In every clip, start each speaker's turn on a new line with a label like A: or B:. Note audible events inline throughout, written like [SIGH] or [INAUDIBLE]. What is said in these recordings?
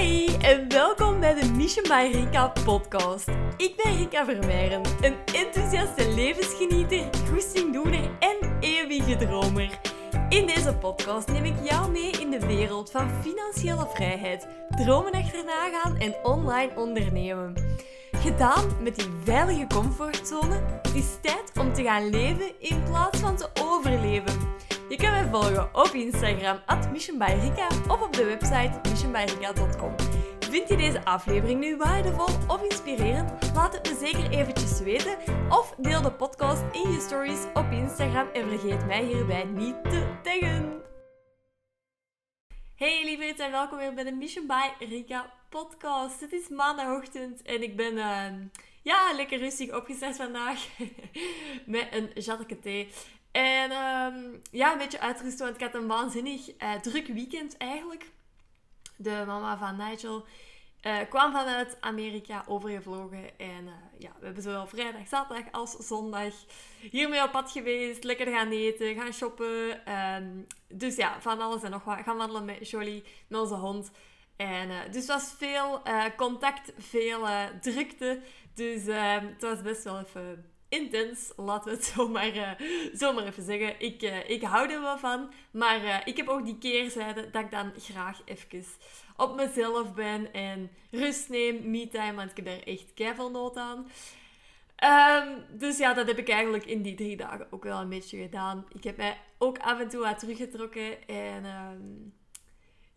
A: Hi en welkom bij de Mission by Rika podcast. Ik ben Rika Vermeijren, een enthousiaste levensgenieter, goestingdoener en eeuwige dromer. In deze podcast neem ik jou mee in de wereld van financiële vrijheid, dromen achterna gaan en online ondernemen. Gedaan met die veilige comfortzone, het is tijd om te gaan leven in plaats van te overleven. Je kan mij volgen op Instagram, at missionbyrika, of op de website missionbyrika.com. Vind je deze aflevering nu waardevol of inspirerend? Laat het me zeker eventjes weten. Of deel de podcast in je stories op Instagram en vergeet mij hierbij niet te taggen. Hey lieverd en welkom weer bij de Mission by Rika podcast. Het is maandagochtend en ik ben uh, ja, lekker rustig opgestart vandaag [LAUGHS] met een jatteke thee. En um, ja, een beetje uitrusten, want ik had een waanzinnig uh, druk weekend eigenlijk. De mama van Nigel uh, kwam vanuit Amerika overgevlogen. En uh, ja, we hebben zowel vrijdag, zaterdag als zondag hiermee op pad geweest. Lekker gaan eten, gaan shoppen. Um, dus ja, van alles en nog wat. Gaan wandelen met Jolie, met onze hond. En, dus het was veel contact, veel drukte. Dus ehm, het was best wel even intens, laten we het [LAUGHS] zomaar, uh, zomaar even zeggen. Ik, uh, ik hou er wel van, maar uh, ik heb ook die keerzijde dat ik dan graag even op mezelf ben en rust neem, me-time, want ik heb daar echt keihard nood aan. Um, dus ja, dat heb ik eigenlijk in die drie dagen ook wel een beetje gedaan. Ik heb mij ook af en toe wat teruggetrokken en... Um,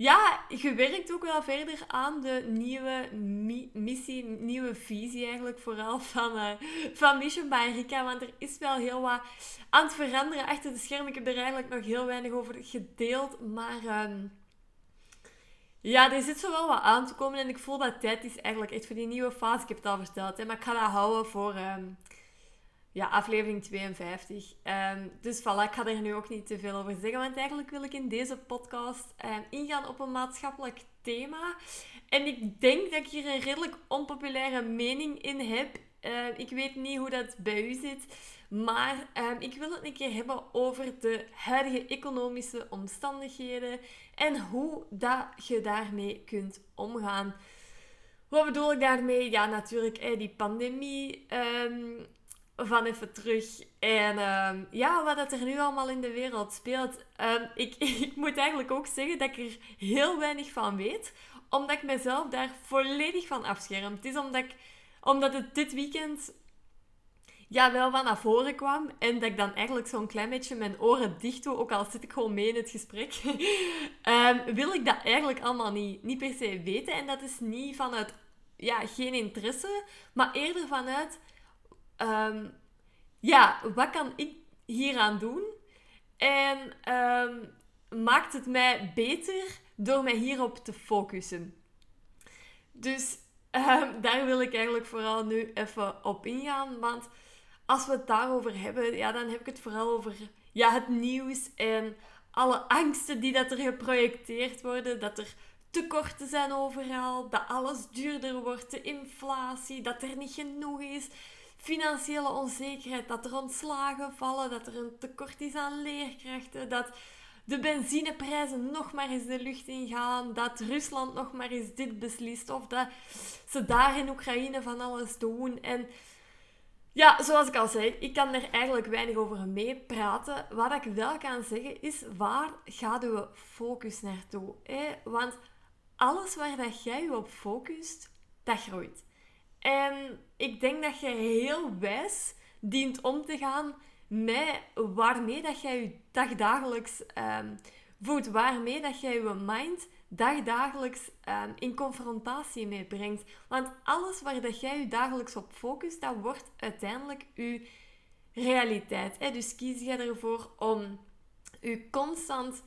A: ja, je werkt ook wel verder aan de nieuwe mi missie, nieuwe visie eigenlijk, vooral van, uh, van Mission by. Want er is wel heel wat aan het veranderen achter de schermen. Ik heb er eigenlijk nog heel weinig over gedeeld, maar... Um, ja, er zit zo wel wat aan te komen en ik voel dat tijd is eigenlijk echt voor die nieuwe fase. Ik heb het al verteld, maar ik ga dat houden voor... Um, ja, aflevering 52. Um, ehm, dus voilà, ik ga er nu ook niet te veel over zeggen, want eigenlijk wil ik in deze podcast um, ingaan op een maatschappelijk thema. En ik denk dat ik hier een redelijk onpopulaire mening in heb. Uh, ik weet niet hoe dat bij u zit, maar ik wil het een keer hebben over de huidige economische omstandigheden en hoe dat je daarmee kunt omgaan. Wat bedoel ik daarmee? Ja, natuurlijk, die pandemie van even terug. En uh, ja, wat er nu allemaal in de wereld speelt. Um, ik, [LAUGHS] ik moet eigenlijk ook zeggen dat ik er heel weinig van weet. Omdat ik mezelf daar volledig van afscherm. Het is omdat, ik, omdat het dit weekend ja, wel van naar voren kwam. En dat ik dan eigenlijk zo'n klein beetje mijn oren dicht doe. Ook al zit ik gewoon mee in het gesprek. um, [LAUGHS] wil ik dat eigenlijk allemaal niet, niet per se weten. En dat is niet vanuit ja, geen interesse. Maar eerder vanuit um, ja, wat kan ik hieraan doen? En um, maakt het mij beter door mij hierop te focussen? Dus um, [LAUGHS] daar wil ik eigenlijk vooral nu even op ingaan. Want als we het daarover hebben, ja, dan heb ik het vooral over ja, het nieuws en alle angsten die dat er geprojecteerd worden. Dat er tekorten zijn overal, dat alles duurder wordt, de inflatie, dat er niet genoeg is financiële onzekerheid, dat er ontslagen vallen, dat er een tekort is aan leerkrachten, dat de benzineprijzen nog maar eens de lucht ingaan, dat Rusland nog maar eens dit beslist of dat ze daar in Oekraïne van alles doen. En ja, zoals ik al zei, ik kan er eigenlijk weinig over meepraten. Wat ik wel kan zeggen is, waar gaat uw focus naartoe? Want alles waar dat jij je op focust, dat groeit. En ik denk dat je heel wijs dient om te gaan met waarmee dat jij je dagdagelijks um, voedt. Waarmee dat jij je mind dagdagelijks um, in confrontatie mee brengt. Want alles waar dat jij je dagelijks op focust, dat wordt uiteindelijk je realiteit. Hè? Dus kies je ervoor om je constant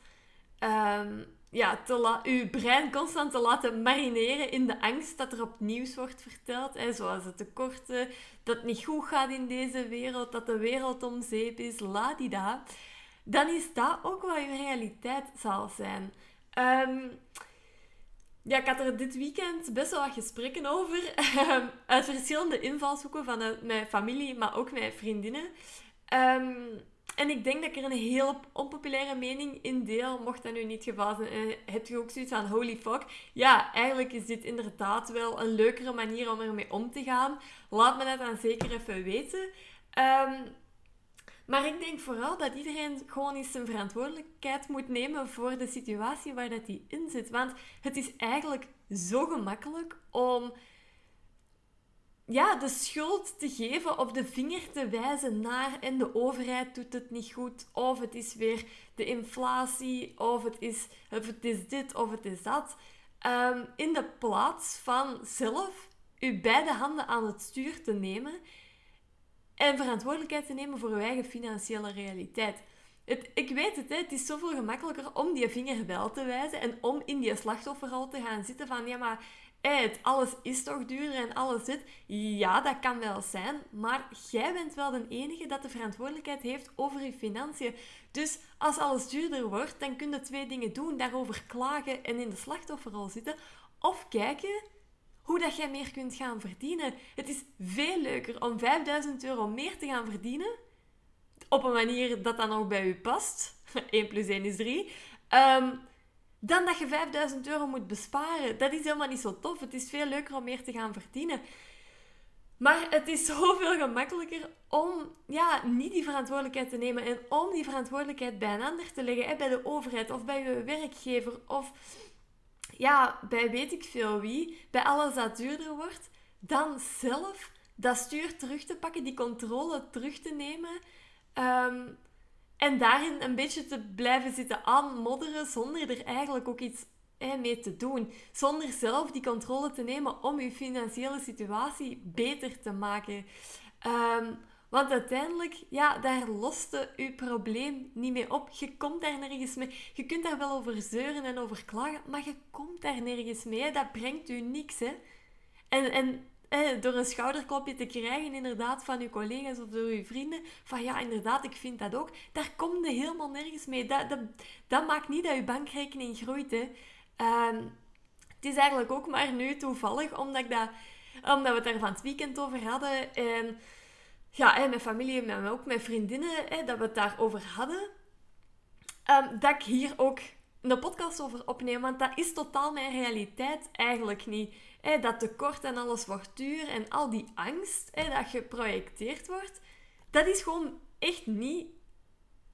A: um, ja, te uw brein constant te laten marineren in de angst dat er op nieuws wordt verteld. Hè, zoals het tekorten, dat het niet goed gaat in deze wereld, dat de wereld om zeep is, ladida. Dan is dat ook wat je realiteit zal zijn. Um, ja, ik had er dit weekend best wel wat gesprekken over. [LAUGHS] Ehm, uit verschillende invalshoeken vanuit mijn familie, maar ook mijn vriendinnen. Um, en ik denk dat ik er een heel onpopulaire mening in deel, mocht dat nu niet geval zijn. En heb je ook zoiets van, holy fuck. Ja, eigenlijk is dit inderdaad wel een leukere manier om ermee om te gaan. Laat me dat dan zeker even weten. Um, maar ik denk vooral dat iedereen gewoon eens zijn verantwoordelijkheid moet nemen voor de situatie waar dat hij in zit. Want het is eigenlijk zo gemakkelijk om ja, de schuld te geven of de vinger te wijzen naar en de overheid doet het niet goed of het is weer de inflatie of het is, of het is dit of het is dat. Ehm, in de plaats van zelf uw beide handen aan het stuur te nemen en verantwoordelijkheid te nemen voor je eigen financiële realiteit. Het, ik weet het, hè, het is zoveel gemakkelijker om die vinger wel te wijzen en om in die slachtofferrol te gaan zitten van ja, maar het, alles is toch duurder en alles dit. Ja, dat kan wel zijn, maar jij bent wel de enige dat de verantwoordelijkheid heeft over je financiën. Dus als alles duurder wordt, dan kun je twee dingen doen. Daarover klagen en in de slachtofferrol zitten. Of kijken hoe dat jij meer kunt gaan verdienen. Het is veel leuker om 5000 euro meer te gaan verdienen. Op een manier dat dan ook bij u past. [LAUGHS] 1 plus 1 is 3. Um, dan dat je 5000 euro moet besparen. Dat is helemaal niet zo tof. Het is veel leuker om meer te gaan verdienen. Maar het is [LAUGHS] zoveel gemakkelijker om ja, niet die verantwoordelijkheid te nemen en om die verantwoordelijkheid bij een ander te leggen. Bij de overheid of bij je werkgever of ja, bij weet ik veel wie, bij alles dat duurder wordt, dan zelf dat stuur terug te pakken, die controle terug te nemen. Ehm, en daarin een beetje te blijven zitten aanmodderen zonder er eigenlijk ook iets mee te doen. Zonder zelf die controle te nemen om je financiële situatie beter te maken. Ehm, want uiteindelijk, ja, daar loste je probleem niet mee op. Je komt daar nergens mee. Je kunt daar wel over zeuren en over klagen, maar je komt daar nergens mee. Dat brengt u niks, hè. En, en door een schouderklopje te krijgen, inderdaad, van je collega's of door je vrienden, van ja, inderdaad, ik vind dat ook, daar kom je helemaal nergens mee. Dat, dat, maakt niet dat je bankrekening groeit, hè. Ehm, het is eigenlijk ook maar nu toevallig, omdat, ik dat, omdat we het daar van het weekend over hadden. En ja, hè, mijn familie, maar ook mijn vriendinnen, hè, dat we het daarover hadden. Um, dat ik hier ook een podcast over opneem, want dat is totaal mijn realiteit eigenlijk niet. Hè, dat tekort en alles wordt duur en al die angst hè, dat geprojecteerd wordt, dat is gewoon echt niet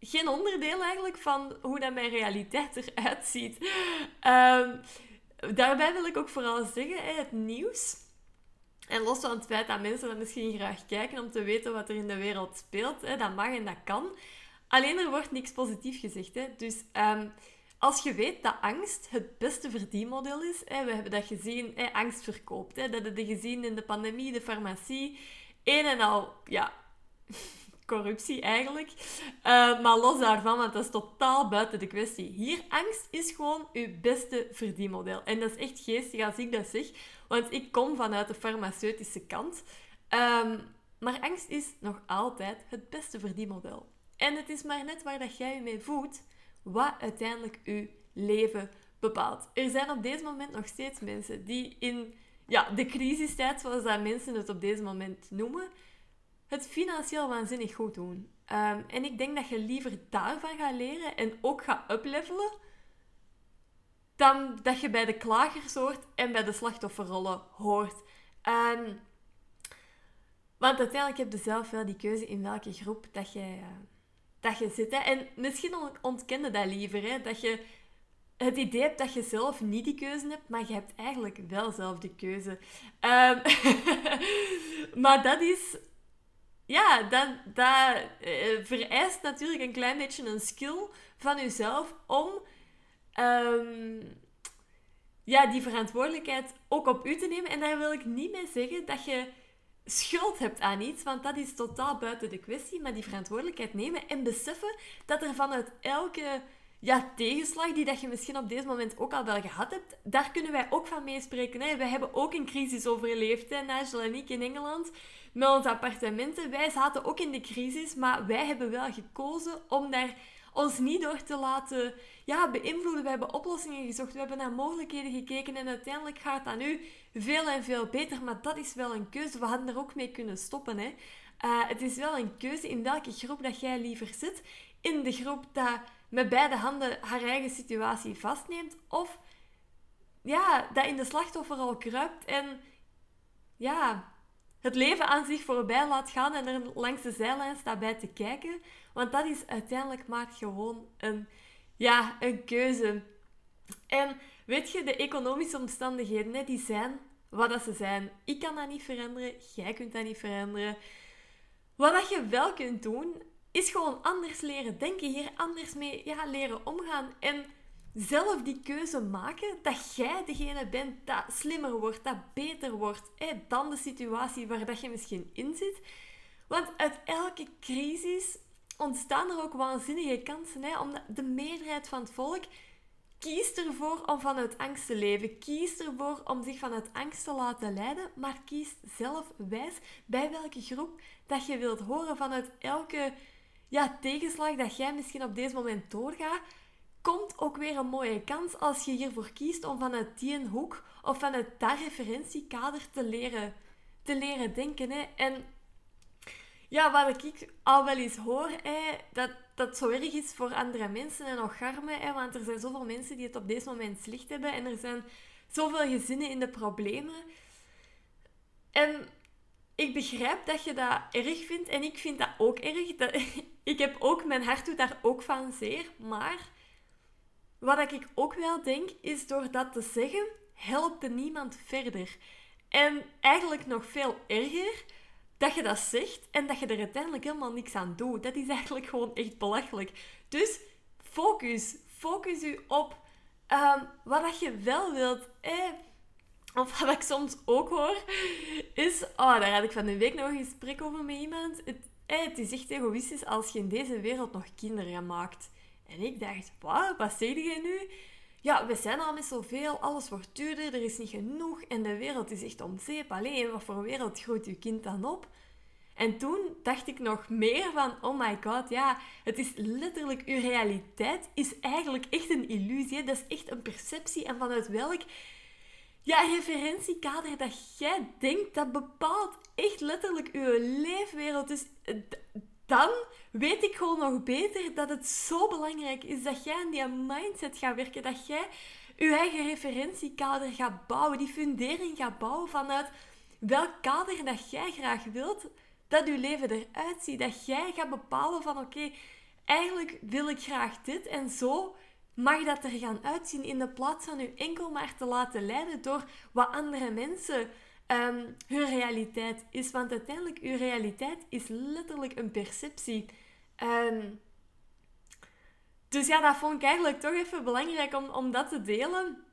A: geen onderdeel eigenlijk van hoe dat mijn realiteit eruit ziet. Um, daarbij wil ik ook vooral zeggen, het nieuws en los van het feit dat mensen dan misschien graag kijken om te weten wat er in de wereld speelt, dat mag en dat kan. Alleen er wordt niks positief gezegd. Dus um, als je weet dat angst het beste verdienmodel is, hè, we hebben dat gezien, hè, angst verkoopt. Hè, dat hebben we gezien in de pandemie, de farmacie. Een en al, ja, [LAUGHS] corruptie eigenlijk. Uh, maar los daarvan, want dat is totaal buiten de kwestie. Hier, angst is gewoon uw beste verdienmodel. En dat is echt geestig als ik dat zeg, want ik kom vanuit de farmaceutische kant. Um, maar angst is nog altijd het beste verdienmodel. En het is maar net waar dat jij je mee voedt, wat uiteindelijk uw leven bepaalt. Er zijn op deze moment nog steeds mensen die in ja, de crisistijd, zoals dat mensen het op deze moment noemen, het financieel waanzinnig goed doen. Um, en ik denk dat je liever daarvan gaat leren en ook gaat uplevelen, dan dat je bij de klagers hoort en bij de slachtofferrollen hoort. Um, want uiteindelijk heb je zelf wel die keuze in welke groep dat je, uh, dat je zit. Hè. En misschien ontkende dat liever. Hè, dat je het idee hebt dat je zelf niet die keuze hebt, maar je hebt eigenlijk wel zelf de keuze. Um, [LAUGHS] maar dat is ja, dat, dat uh, vereist natuurlijk een klein beetje een skill van jezelf om um, ja, die verantwoordelijkheid ook op u te nemen. En daar wil ik niet mee zeggen dat je schuld hebt aan iets, want dat is totaal buiten de kwestie. Maar die verantwoordelijkheid nemen en beseffen dat er vanuit elke ja, tegenslag die dat je misschien op deze moment ook al wel gehad hebt, daar kunnen wij ook van meespreken. Hè? Wij hebben ook een crisis overleefd, hè? Nigel en ik in Engeland met onze appartementen. Wij zaten ook in de crisis, maar wij hebben wel gekozen om daar ons niet door te laten ja, beïnvloeden. We hebben oplossingen gezocht, we hebben naar mogelijkheden gekeken en uiteindelijk gaat dat nu veel en veel beter. Maar dat is wel een keuze. We hadden er ook mee kunnen stoppen. Hè. Uh, het is wel een keuze in welke groep dat jij liever zit. In de groep dat met beide handen haar eigen situatie vastneemt. Of ja, dat in de slachtofferrol kruipt en ja, het leven aan zich voorbij laat gaan en er langs de zijlijn staat bij te kijken. Want dat is uiteindelijk maar gewoon een, ja, een keuze. En weet je, de economische omstandigheden, die zijn wat dat ze zijn. Ik kan dat niet veranderen, jij kunt dat niet veranderen. Wat dat je wel kunt doen, is gewoon anders leren denken, hier anders mee ja, leren omgaan. En zelf die keuze maken dat jij degene bent dat slimmer wordt, dat beter wordt dan de situatie waar dat je misschien in zit. Want uit elke crisis ontstaan er ook waanzinnige kansen. Hè? Omdat de meerderheid van het volk kiest ervoor om vanuit angst te leven. Kiest ervoor om zich vanuit angst te laten leiden. Maar kiest zelf wijs bij welke groep dat je wilt horen vanuit elke ja, tegenslag dat jij misschien op deze moment doorgaat komt ook weer een mooie kans als je hiervoor kiest om vanuit die hoek of vanuit dat referentiekader te leren, te leren denken. Hè. En ja, wat ik al wel eens hoor, hè, dat dat zo erg is voor andere mensen en nog garmen. Hè, want er zijn zoveel mensen die het op deze moment slecht hebben en er zijn zoveel gezinnen in de problemen. En ik begrijp dat je dat erg vindt en ik vind dat ook erg. Dat, [LAUGHS] ik heb ook, mijn hart doet daar ook van zeer, maar wat ik ook wel denk, is door dat te zeggen, helpt niemand verder. En eigenlijk nog veel erger, dat je dat zegt en dat je er uiteindelijk helemaal niks aan doet. Dat is eigenlijk gewoon echt belachelijk. Dus focus. Focus u op um, wat je wel wilt. Eh, of wat ik soms ook hoor, is... Oh, daar had ik van de week nog een gesprek over met iemand. Het, eh, is echt egoïstisch als je in deze wereld nog kinderen maakt. En ik dacht, wat, wat zeg je nu? Ja, we zijn al met zoveel, alles wordt duurder, er is niet genoeg en de wereld is echt om zeep. Alleen, wat voor wereld groeit uw kind dan op? En toen dacht ik nog meer van, oh my god, ja, het is letterlijk, uw realiteit is eigenlijk echt een illusie. Dat is echt een perceptie en vanuit welk ja, referentiekader dat jij denkt, dat bepaalt echt letterlijk uw leefwereld. Dus dan weet ik gewoon nog beter dat het zo belangrijk is dat jij aan die mindset gaat werken. Dat jij je eigen referentiekader gaat bouwen. Die fundering gaat bouwen vanuit welk kader dat jij graag wilt dat je leven eruit ziet. Dat jij gaat bepalen van oké, eigenlijk wil ik graag dit. En zo mag dat er gaan uitzien in de plaats van je enkel maar te laten leiden door wat andere mensen um, hun realiteit is. Want uiteindelijk, uw realiteit is letterlijk een perceptie. Ehm, dus ja, dat vond ik eigenlijk toch even belangrijk om, om dat te delen.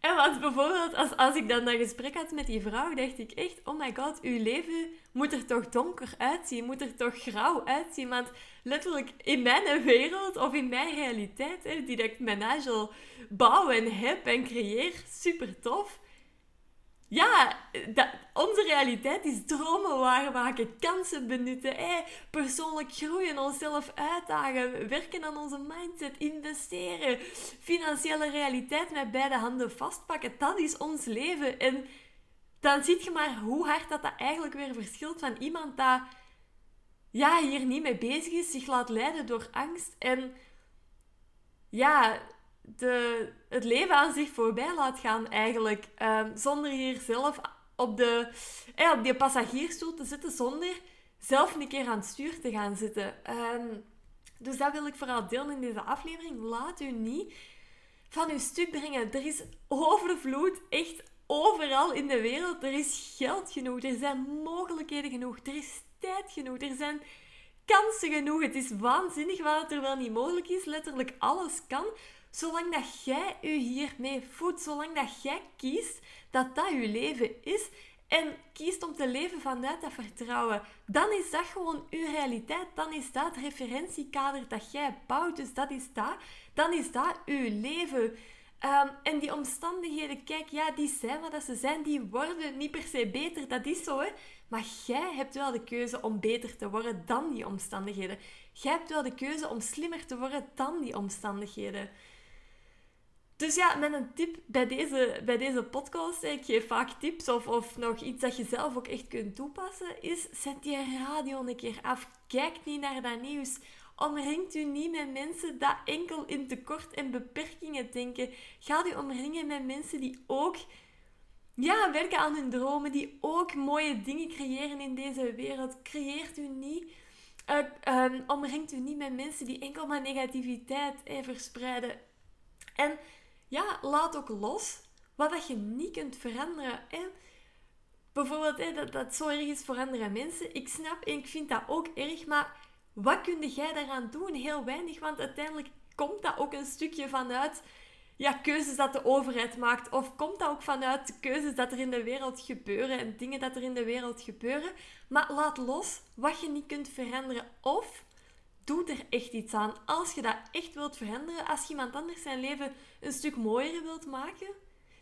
A: En wat bijvoorbeeld, als, als ik dan dat gesprek had met die vrouw, dacht ik echt, oh my god, uw leven moet er toch donker uitzien, moet er toch grauw uitzien. Want letterlijk in mijn wereld of in mijn realiteit, hè, die dat ik Nigel bouw en heb en creëer, super tof onze realiteit is dromen waarmaken, kansen benutten, persoonlijk groeien, onszelf uitdagen, werken aan onze mindset, investeren, financiële realiteit met beide handen vastpakken. Dat is ons leven. En dan zie je maar hoe hard dat, dat eigenlijk weer verschilt van iemand dat ja, hier niet mee bezig is, zich laat leiden door angst en ja, de, het leven aan zich voorbij laat gaan eigenlijk. Ehm, zonder hier zelf op, de, eh, op die passagiersstoel te zitten, zonder zelf een keer aan het stuur te gaan zitten. Ehm, dus dat wil ik vooral delen in deze aflevering. Laat u niet van uw stuk brengen. Er is overvloed, echt overal in de wereld. Er is geld genoeg, er zijn mogelijkheden genoeg, er is tijd genoeg, er zijn kansen genoeg. Het is waanzinnig wat er wel niet mogelijk is. Letterlijk alles kan. Zolang dat jij je hiermee voedt, zolang dat jij kiest dat dat je leven is en kiest om te leven vanuit dat vertrouwen, dan is dat gewoon je realiteit. Dan is dat referentiekader dat jij bouwt. Dus dat is dat. Dan is dat je leven. Ehm, en die omstandigheden, kijk, ja, die zijn wat ze zijn. Die worden niet per se beter. Dat is zo, hè. Maar jij hebt wel de keuze om beter te worden dan die omstandigheden. Jij hebt wel de keuze om slimmer te worden dan die omstandigheden. Dus ja, met een tip bij deze, bij deze podcast, ik geef vaak tips of, of nog iets dat je zelf ook echt kunt toepassen, is zet die radio een keer af. Kijk niet naar dat nieuws. Omringt u niet met mensen die enkel in tekort en beperkingen denken. Ga u omringen met mensen die ook ja, werken aan hun dromen, die ook mooie dingen creëren in deze wereld. Creëert u niet, uh, omringt u niet met mensen die enkel maar negativiteit verspreiden. En ja, laat ook los wat dat je niet kunt veranderen. Hè. Bijvoorbeeld hè, dat, dat zo erg is voor andere mensen. Ik snap en ik vind dat ook erg, maar wat kun jij daaraan doen? Heel weinig, want uiteindelijk komt dat ook een stukje vanuit ja, keuzes dat de overheid maakt. Of komt dat ook vanuit keuzes dat er in de wereld gebeuren en dingen dat er in de wereld gebeuren. Maar laat los wat je niet kunt veranderen. Of doe er echt iets aan. Als je dat echt wilt veranderen, als je iemand anders zijn leven een stuk mooier wilt maken,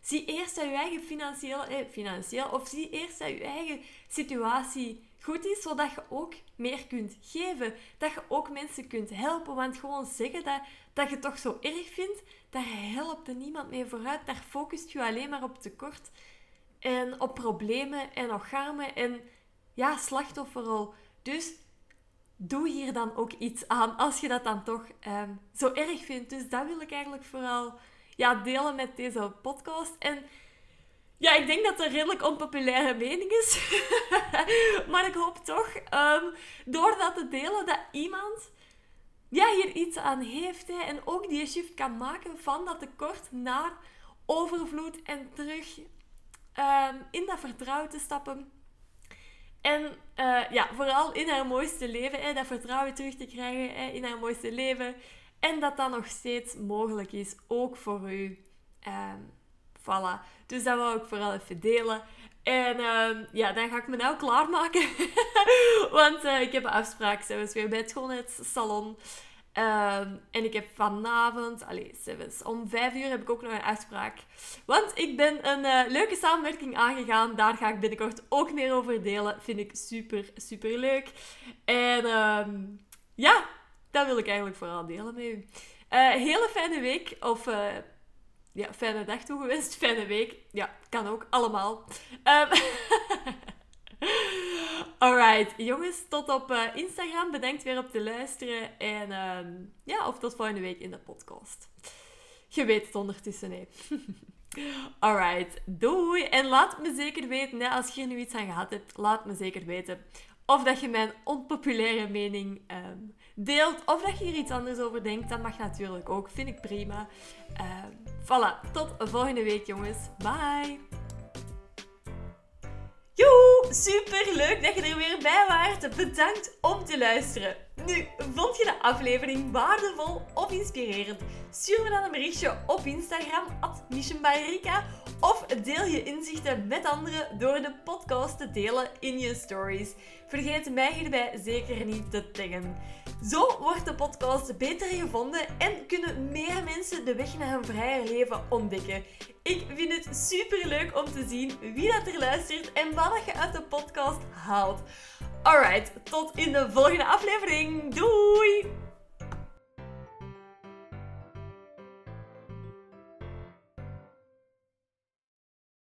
A: zie eerst dat je eigen financieel, eh, financieel of zie eerst dat je eigen situatie goed is, zodat je ook meer kunt geven. Dat je ook mensen kunt helpen. Want gewoon zeggen dat, dat je het toch zo erg vindt, daar helpt er niemand mee vooruit. Daar focust je alleen maar op tekort en op problemen en ocharmen en ja, slachtofferrol. Dus doe hier dan ook iets aan als je dat dan toch ehm, zo erg vindt. Dus dat wil ik eigenlijk vooral ja, delen met deze podcast. En ja, ik denk dat het een redelijk onpopulaire mening is. [LAUGHS] maar ik hoop toch, um, door dat te delen, dat iemand ja, hier iets aan heeft. Hè, en ook die shift kan maken van dat tekort naar overvloed en terug um, in dat vertrouwen te stappen. En uh, ja, vooral in haar mooiste leven, hè, dat vertrouwen terug te krijgen hè, in haar mooiste leven. En dat dat nog steeds mogelijk is, ook voor u. Um, voilà. Dus dat wil ik vooral even delen. En uh, ja, dan ga ik me nou klaarmaken. [LAUGHS] Want uh, ik heb een afspraak zelfs weer bij het schoonheidssalon. Um, en ik heb vanavond, allez, zelfs om vijf uur heb ik ook nog een afspraak. Want ik ben een uh, leuke samenwerking aangegaan. Daar ga ik binnenkort ook meer over delen. Vind ik super, super leuk. En um, ja, dat wil ik eigenlijk vooral delen met u. Uh, hele fijne week. Of ja, fijne dag toegewenst, [LAUGHS] fijne week. Ja, kan ook, allemaal. Um, [LAUGHS] Alright, jongens, tot op uh, Instagram. Bedankt weer op te luisteren. En um, ja, of tot volgende week in de podcast. Je weet het ondertussen, hè. [LAUGHS] Alright, doei. En laat me zeker weten, hè, als je er nu iets aan gehad hebt, laat me zeker weten of dat je mijn onpopulaire mening um, deelt. Of dat je hier iets anders over denkt. Dat mag natuurlijk ook. Vind ik prima. Uh, voilà. Tot volgende week, jongens. Bye. Joe, super leuk dat je er weer bij waart. Bedankt om te luisteren. Nu, vond je de aflevering waardevol of inspirerend? Stuur me dan een berichtje op Instagram, at of deel je inzichten met anderen door de podcast te delen in je stories. Vergeet mij hierbij zeker niet te taggen. Zo wordt de podcast beter gevonden en kunnen meer mensen de weg naar een vrijer leven ontdekken. Ik vind het super leuk om te zien wie dat er luistert en wat je uit de podcast haalt. Alright, tot in de volgende aflevering. Doei!